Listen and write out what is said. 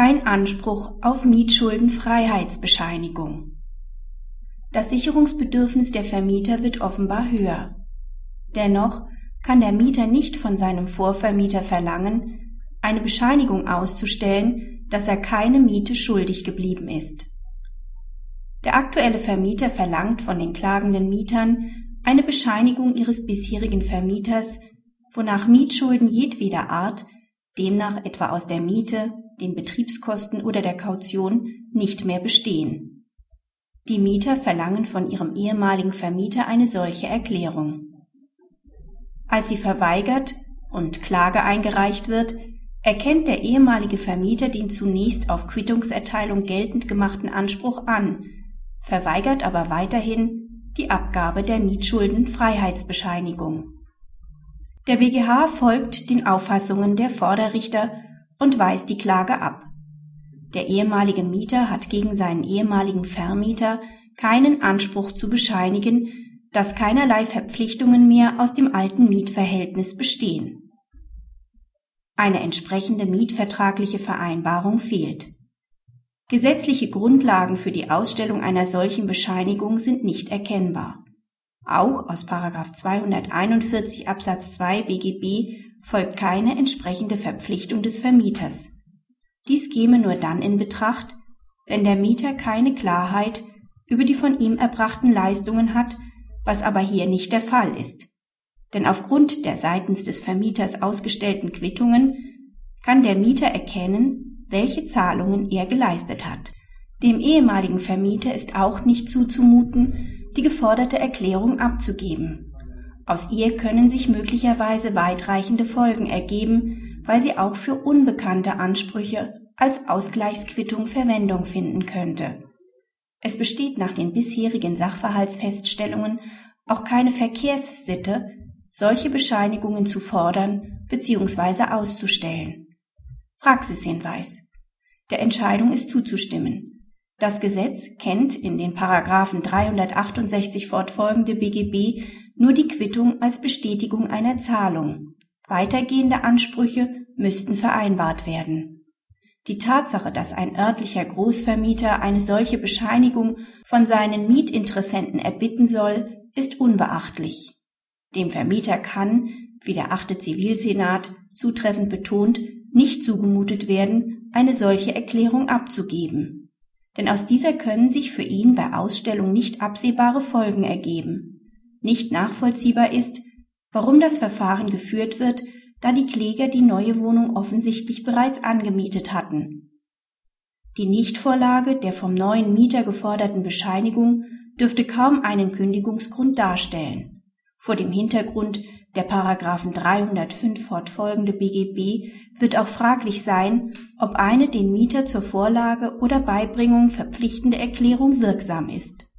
kein Anspruch auf Mietschuldenfreiheitsbescheinigung. Das Sicherungsbedürfnis der Vermieter wird offenbar höher. Dennoch kann der Mieter nicht von seinem Vorvermieter verlangen, eine Bescheinigung auszustellen, dass er keine Miete schuldig geblieben ist. Der aktuelle Vermieter verlangt von den klagenden Mietern eine Bescheinigung ihres bisherigen Vermieters, wonach Mietschulden jedweder Art, demnach etwa aus der Miete, den Betriebskosten oder der Kaution, nicht mehr bestehen. Die Mieter verlangen von ihrem ehemaligen Vermieter eine solche Erklärung. Als sie verweigert und Klage eingereicht wird, erkennt der ehemalige Vermieter den zunächst auf Quittungserteilung geltend gemachten Anspruch an, verweigert aber weiterhin die Abgabe der Mietschuldenfreiheitsbescheinigung. Der BGH folgt den Auffassungen der Vorderrichter und weist die Klage ab. Der ehemalige Mieter hat gegen seinen ehemaligen Vermieter keinen Anspruch zu bescheinigen, dass keinerlei Verpflichtungen mehr aus dem alten Mietverhältnis bestehen. Eine entsprechende mietvertragliche Vereinbarung fehlt. Gesetzliche Grundlagen für die Ausstellung einer solchen Bescheinigung sind nicht erkennbar. Auch aus 241 Absatz 2 BGB folgt keine entsprechende Verpflichtung des Vermieters. Dies käme nur dann in Betracht, wenn der Mieter keine Klarheit über die von ihm erbrachten Leistungen hat was aber hier nicht der Fall ist. Denn aufgrund der seitens des Vermieters ausgestellten Quittungen kann der Mieter erkennen, welche Zahlungen er geleistet hat. Dem ehemaligen Vermieter ist auch nicht zuzumuten, die geforderte Erklärung abzugeben. Aus ihr können sich möglicherweise weitreichende Folgen ergeben, weil sie auch für unbekannte Ansprüche als Ausgleichsquittung Verwendung finden könnte. Es besteht nach den bisherigen Sachverhaltsfeststellungen auch keine Verkehrssitte, solche Bescheinigungen zu fordern bzw. auszustellen. Praxishinweis. Der Entscheidung ist zuzustimmen. Das Gesetz kennt in den Paragraphen 368 fortfolgende BGB nur die Quittung als Bestätigung einer Zahlung. Weitergehende Ansprüche müssten vereinbart werden. Die Tatsache, dass ein örtlicher Großvermieter eine solche Bescheinigung von seinen Mietinteressenten erbitten soll, ist unbeachtlich. Dem Vermieter kann, wie der achte Zivilsenat zutreffend betont, nicht zugemutet werden, eine solche Erklärung abzugeben. Denn aus dieser können sich für ihn bei Ausstellung nicht absehbare Folgen ergeben. Nicht nachvollziehbar ist, warum das Verfahren geführt wird, da die Kläger die neue Wohnung offensichtlich bereits angemietet hatten. Die Nichtvorlage der vom neuen Mieter geforderten Bescheinigung dürfte kaum einen Kündigungsgrund darstellen. Vor dem Hintergrund der Paragraphen 305 fortfolgende BGB wird auch fraglich sein, ob eine den Mieter zur Vorlage oder Beibringung verpflichtende Erklärung wirksam ist